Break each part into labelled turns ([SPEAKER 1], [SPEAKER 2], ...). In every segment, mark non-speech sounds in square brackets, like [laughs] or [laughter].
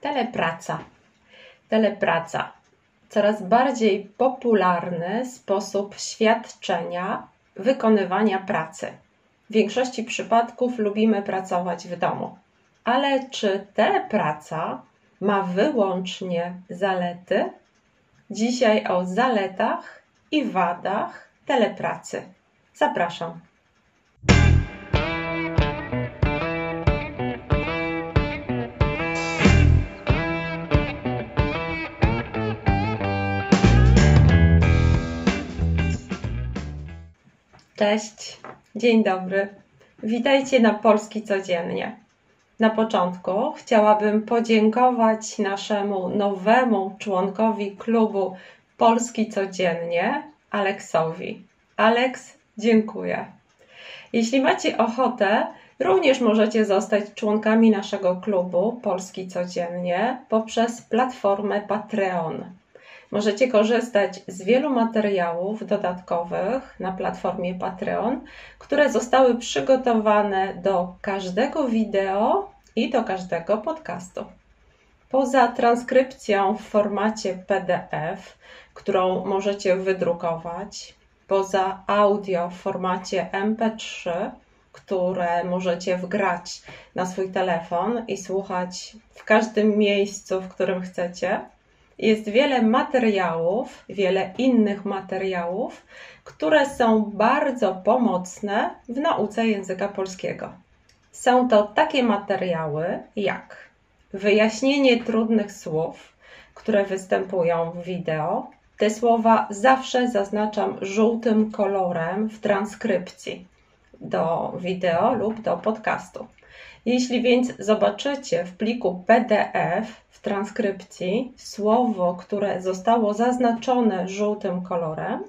[SPEAKER 1] Telepraca. Telepraca. Coraz bardziej popularny sposób świadczenia wykonywania pracy. W większości przypadków lubimy pracować w domu. Ale czy telepraca ma wyłącznie zalety? Dzisiaj o zaletach i wadach telepracy. Zapraszam. Cześć, dzień dobry. Witajcie na Polski Codziennie. Na początku chciałabym podziękować naszemu nowemu członkowi klubu Polski Codziennie, Aleksowi. Aleks, dziękuję. Jeśli macie ochotę, również możecie zostać członkami naszego klubu Polski Codziennie poprzez platformę Patreon. Możecie korzystać z wielu materiałów dodatkowych na platformie Patreon, które zostały przygotowane do każdego wideo i do każdego podcastu. Poza transkrypcją w formacie PDF, którą możecie wydrukować, poza audio w formacie MP3, które możecie wgrać na swój telefon i słuchać w każdym miejscu, w którym chcecie jest wiele materiałów, wiele innych materiałów, które są bardzo pomocne w nauce języka polskiego. Są to takie materiały jak wyjaśnienie trudnych słów, które występują w wideo. Te słowa zawsze zaznaczam żółtym kolorem w transkrypcji do wideo lub do podcastu. Jeśli więc zobaczycie w pliku PDF w transkrypcji słowo, które zostało zaznaczone żółtym kolorem,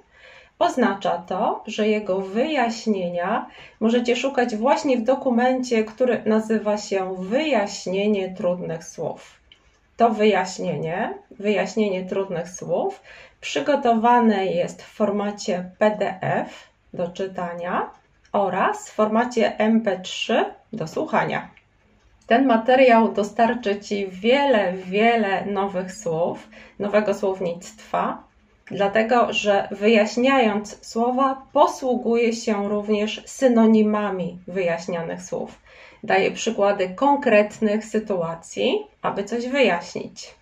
[SPEAKER 1] oznacza to, że jego wyjaśnienia możecie szukać właśnie w dokumencie, który nazywa się Wyjaśnienie trudnych słów. To wyjaśnienie, wyjaśnienie trudnych słów, przygotowane jest w formacie PDF do czytania oraz w formacie MP3 do słuchania. Ten materiał dostarczy Ci wiele, wiele nowych słów, nowego słownictwa, dlatego że wyjaśniając słowa, posługuje się również synonimami wyjaśnianych słów. Daje przykłady konkretnych sytuacji, aby coś wyjaśnić.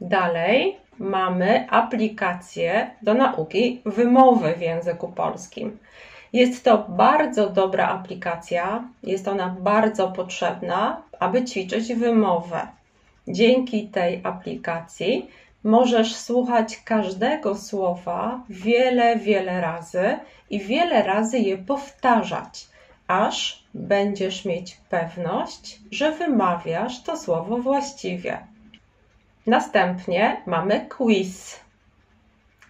[SPEAKER 1] Dalej mamy aplikację do nauki wymowy w języku polskim. Jest to bardzo dobra aplikacja, jest ona bardzo potrzebna, aby ćwiczyć wymowę. Dzięki tej aplikacji możesz słuchać każdego słowa wiele, wiele razy i wiele razy je powtarzać, aż będziesz mieć pewność, że wymawiasz to słowo właściwie. Następnie mamy quiz.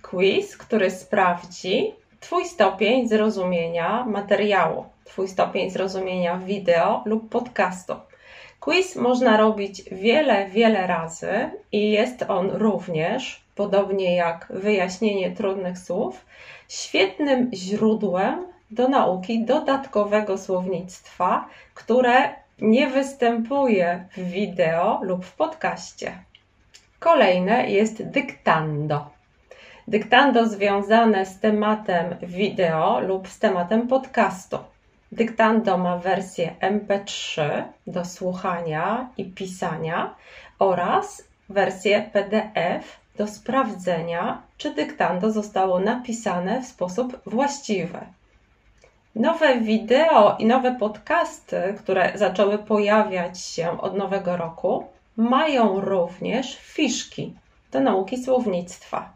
[SPEAKER 1] Quiz, który sprawdzi, Twój stopień zrozumienia materiału, Twój stopień zrozumienia wideo lub podcastu. Quiz można robić wiele, wiele razy i jest on również, podobnie jak wyjaśnienie trudnych słów, świetnym źródłem do nauki dodatkowego słownictwa, które nie występuje w wideo lub w podcaście. Kolejne jest dyktando. Dyktando związane z tematem wideo lub z tematem podcastu. Dyktando ma wersję MP3 do słuchania i pisania oraz wersję PDF do sprawdzenia, czy dyktando zostało napisane w sposób właściwy. Nowe wideo i nowe podcasty, które zaczęły pojawiać się od nowego roku, mają również fiszki do nauki słownictwa.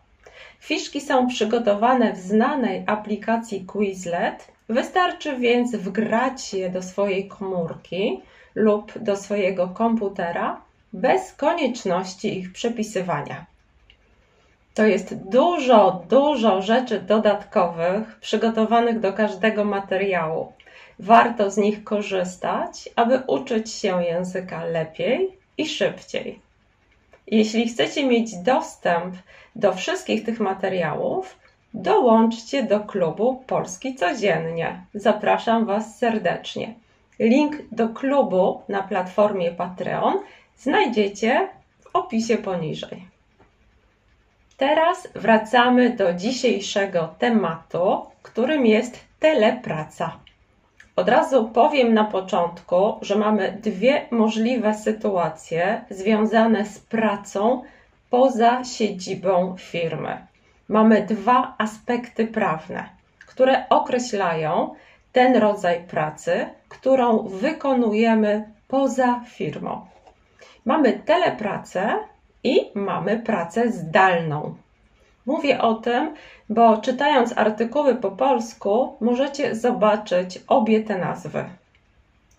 [SPEAKER 1] Fiszki są przygotowane w znanej aplikacji Quizlet. Wystarczy więc wgrać je do swojej komórki lub do swojego komputera bez konieczności ich przepisywania. To jest dużo, dużo rzeczy dodatkowych przygotowanych do każdego materiału. Warto z nich korzystać, aby uczyć się języka lepiej i szybciej. Jeśli chcecie mieć dostęp do wszystkich tych materiałów, dołączcie do klubu Polski Codziennie. Zapraszam Was serdecznie. Link do klubu na platformie Patreon znajdziecie w opisie poniżej. Teraz wracamy do dzisiejszego tematu, którym jest telepraca. Od razu powiem na początku, że mamy dwie możliwe sytuacje związane z pracą poza siedzibą firmy. Mamy dwa aspekty prawne, które określają ten rodzaj pracy, którą wykonujemy poza firmą. Mamy telepracę i mamy pracę zdalną. Mówię o tym, bo czytając artykuły po polsku możecie zobaczyć obie te nazwy.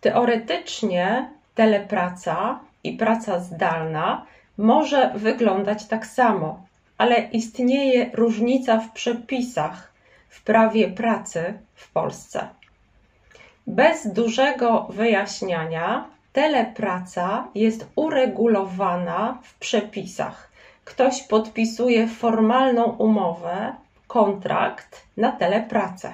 [SPEAKER 1] Teoretycznie telepraca i praca zdalna może wyglądać tak samo, ale istnieje różnica w przepisach w prawie pracy w Polsce. Bez dużego wyjaśniania, telepraca jest uregulowana w przepisach. Ktoś podpisuje formalną umowę, kontrakt na telepracę.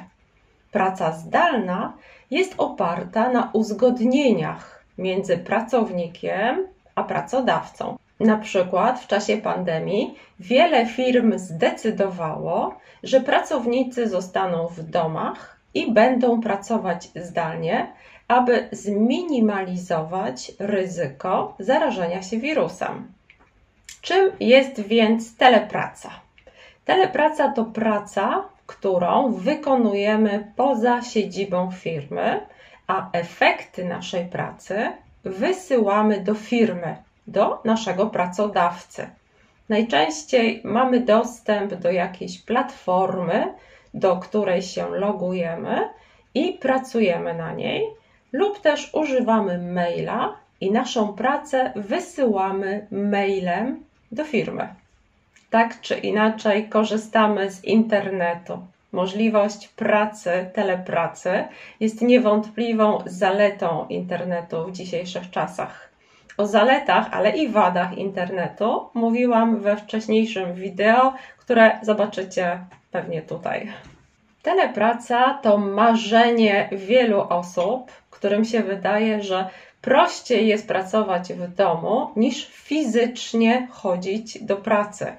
[SPEAKER 1] Praca zdalna jest oparta na uzgodnieniach między pracownikiem a pracodawcą. Na przykład w czasie pandemii wiele firm zdecydowało, że pracownicy zostaną w domach i będą pracować zdalnie, aby zminimalizować ryzyko zarażenia się wirusem. Czym jest więc telepraca? Telepraca to praca, którą wykonujemy poza siedzibą firmy, a efekty naszej pracy wysyłamy do firmy, do naszego pracodawcy. Najczęściej mamy dostęp do jakiejś platformy, do której się logujemy i pracujemy na niej, lub też używamy maila i naszą pracę wysyłamy mailem do firmy. Tak czy inaczej korzystamy z internetu. Możliwość pracy, telepracy jest niewątpliwą zaletą internetu w dzisiejszych czasach. O zaletach, ale i wadach internetu mówiłam we wcześniejszym wideo, które zobaczycie pewnie tutaj. Telepraca to marzenie wielu osób, którym się wydaje, że prościej jest pracować w domu niż fizycznie chodzić do pracy.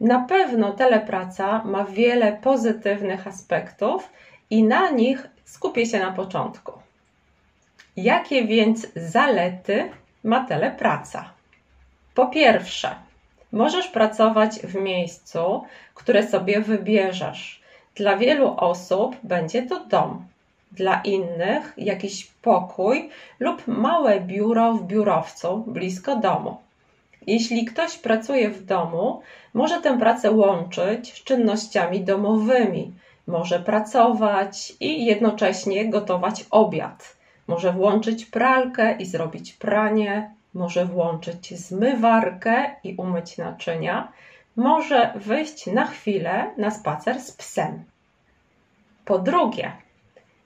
[SPEAKER 1] Na pewno telepraca ma wiele pozytywnych aspektów i na nich skupię się na początku. Jakie więc zalety ma telepraca? Po pierwsze, możesz pracować w miejscu, które sobie wybierzesz. Dla wielu osób będzie to dom, dla innych jakiś pokój lub małe biuro w biurowcu blisko domu. Jeśli ktoś pracuje w domu, może tę pracę łączyć z czynnościami domowymi. Może pracować i jednocześnie gotować obiad. Może włączyć pralkę i zrobić pranie. Może włączyć zmywarkę i umyć naczynia. Może wyjść na chwilę na spacer z psem. Po drugie,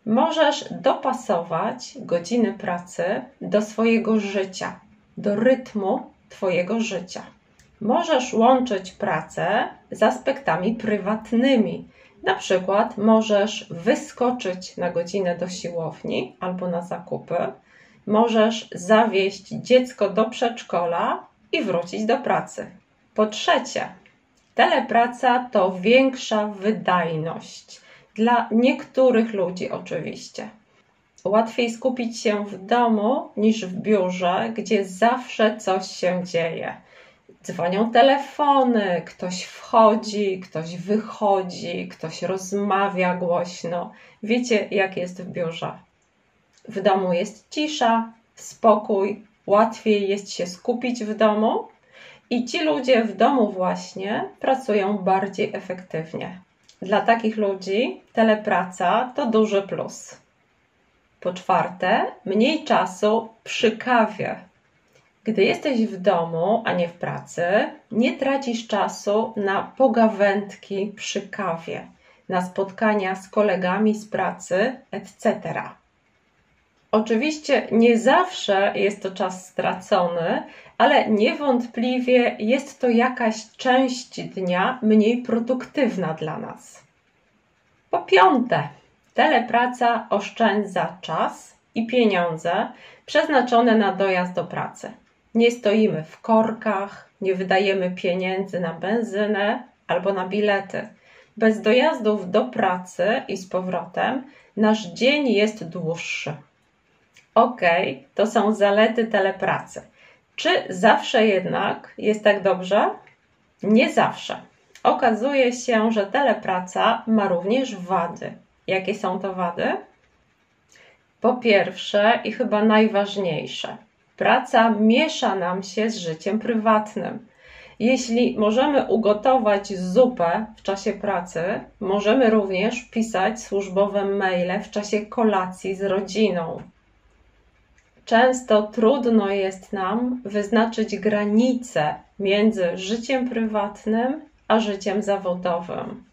[SPEAKER 1] możesz dopasować godziny pracy do swojego życia, do rytmu Twojego życia. Możesz łączyć pracę z aspektami prywatnymi. Na przykład możesz wyskoczyć na godzinę do siłowni albo na zakupy, możesz zawieźć dziecko do przedszkola i wrócić do pracy. Po trzecie, telepraca to większa wydajność. Dla niektórych ludzi oczywiście. Łatwiej skupić się w domu niż w biurze, gdzie zawsze coś się dzieje. Dzwonią telefony, ktoś wchodzi, ktoś wychodzi, ktoś rozmawia głośno. Wiecie, jak jest w biurze. W domu jest cisza, spokój, łatwiej jest się skupić w domu i ci ludzie w domu właśnie pracują bardziej efektywnie. Dla takich ludzi telepraca to duży plus. Po czwarte, mniej czasu przy kawie. Gdy jesteś w domu, a nie w pracy, nie tracisz czasu na pogawędki przy kawie, na spotkania z kolegami z pracy, etc. Oczywiście nie zawsze jest to czas stracony, ale niewątpliwie jest to jakaś część dnia mniej produktywna dla nas. Po piąte, telepraca oszczędza czas i pieniądze przeznaczone na dojazd do pracy. Nie stoimy w korkach, nie wydajemy pieniędzy na benzynę albo na bilety. Bez dojazdów do pracy i z powrotem nasz dzień jest dłuższy. Ok, to są zalety telepracy. Czy zawsze jednak jest tak dobrze? Nie zawsze. Okazuje się, że telepraca ma również wady. Jakie są to wady? Po pierwsze i chyba najważniejsze, praca miesza nam się z życiem prywatnym. Jeśli możemy ugotować zupę w czasie pracy, możemy również pisać służbowe maile w czasie kolacji z rodziną. Często trudno jest nam wyznaczyć granice między życiem prywatnym a życiem zawodowym.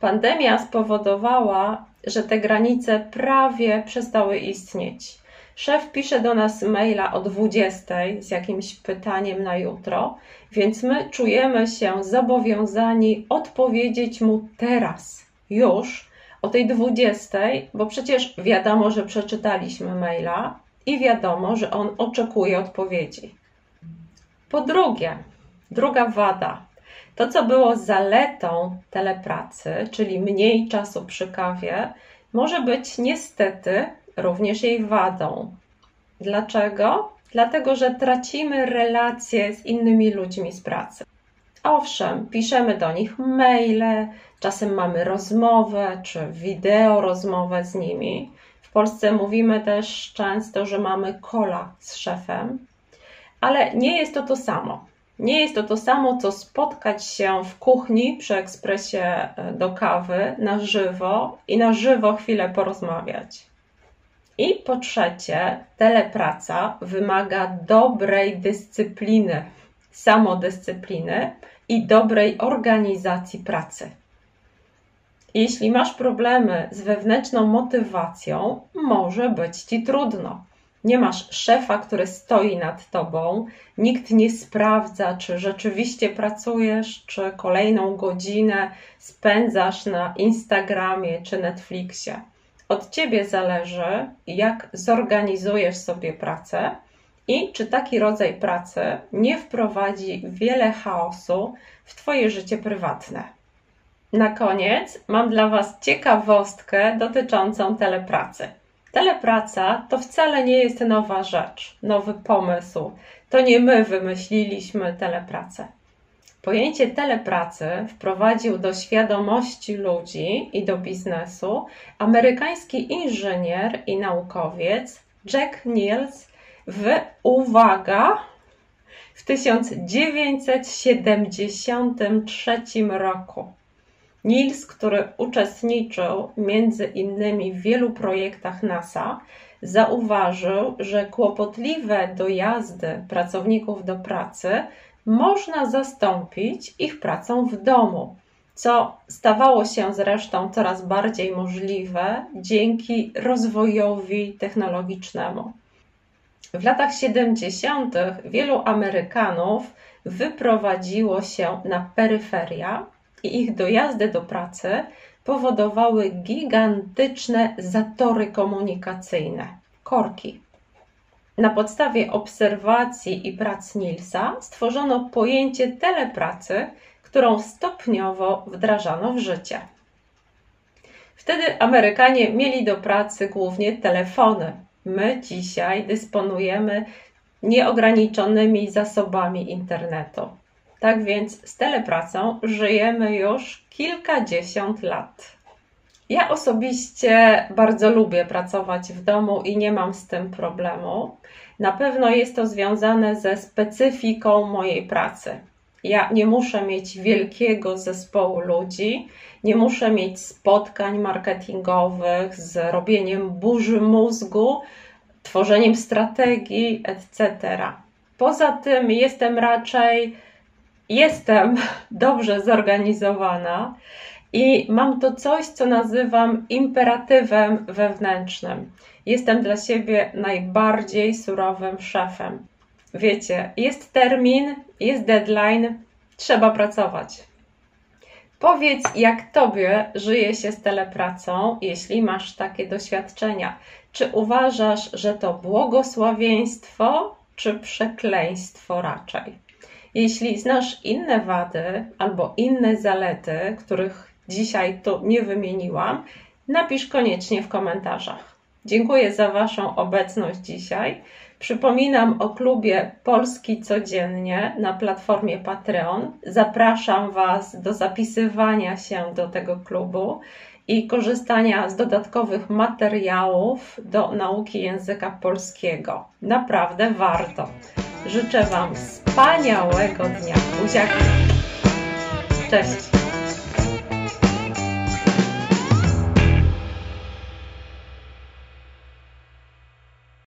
[SPEAKER 1] Pandemia spowodowała, że te granice prawie przestały istnieć. Szef pisze do nas maila o 20 z jakimś pytaniem na jutro, więc my czujemy się zobowiązani odpowiedzieć mu teraz, już o tej 20, bo przecież wiadomo, że przeczytaliśmy maila i wiadomo, że on oczekuje odpowiedzi. Po drugie, druga wada. To, co było zaletą telepracy, czyli mniej czasu przy kawie, może być niestety również jej wadą. Dlaczego? Dlatego, że tracimy relacje z innymi ludźmi z pracy. Owszem, piszemy do nich maile, czasem mamy rozmowę czy wideo rozmowę z nimi. Polsce mówimy też często, że mamy kola z szefem, ale nie jest to to samo. Nie jest to to samo, co spotkać się w kuchni przy ekspresie e, do kawy na żywo i na żywo chwilę porozmawiać. I po trzecie, telepraca wymaga dobrej dyscypliny, samodyscypliny i dobrej organizacji pracy. Jeśli masz problemy z wewnętrzną motywacją, może być ci trudno. Nie masz szefa, który stoi nad tobą, nikt nie sprawdza, czy rzeczywiście pracujesz, czy kolejną godzinę spędzasz na Instagramie czy Netflixie. Od ciebie zależy, jak zorganizujesz sobie pracę i czy taki rodzaj pracy nie wprowadzi wiele chaosu w Twoje życie prywatne. Na koniec mam dla Was ciekawostkę dotyczącą telepracy. Telepraca to wcale nie jest nowa rzecz, nowy pomysł. To nie my wymyśliliśmy telepracę. Pojęcie telepracy wprowadził do świadomości ludzi i do biznesu amerykański inżynier i naukowiec Jack Niels w uwaga w 1973 roku. Niels, który uczestniczył między innymi w wielu projektach NASA, zauważył, że kłopotliwe dojazdy pracowników do pracy można zastąpić ich pracą w domu, co stawało się zresztą coraz bardziej możliwe dzięki rozwojowi technologicznemu. W latach 70. wielu Amerykanów wyprowadziło się na peryferia i ich dojazdy do pracy powodowały gigantyczne zatory komunikacyjne korki. Na podstawie obserwacji i prac Nilsa stworzono pojęcie telepracy, którą stopniowo wdrażano w życie. Wtedy Amerykanie mieli do pracy głównie telefony. My dzisiaj dysponujemy nieograniczonymi zasobami internetu. Tak więc z telepracą żyjemy już kilkadziesiąt lat. Ja osobiście bardzo lubię pracować w domu i nie mam z tym problemu. Na pewno jest to związane ze specyfiką mojej pracy. Ja nie muszę mieć wielkiego zespołu ludzi, nie muszę mieć spotkań marketingowych z robieniem burzy mózgu, tworzeniem strategii, etc. Poza tym jestem raczej jestem [laughs] dobrze zorganizowana i mam to coś, co nazywam imperatywem wewnętrznym. Jestem dla siebie najbardziej surowym szefem. Wiecie, jest termin, jest deadline, trzeba pracować. Powiedz, jak tobie żyje się z telepracą, jeśli masz takie doświadczenia. Czy uważasz, że to błogosławieństwo, czy przekleństwo raczej? Jeśli znasz inne wady albo inne zalety, których dzisiaj tu nie wymieniłam, napisz koniecznie w komentarzach. Dziękuję za Waszą obecność dzisiaj. Przypominam o klubie Polski Codziennie na platformie Patreon. Zapraszam Was do zapisywania się do tego klubu i korzystania z dodatkowych materiałów do nauki języka polskiego. Naprawdę warto. Życzę Wam wspaniałego dnia. Buziaki. Cześć.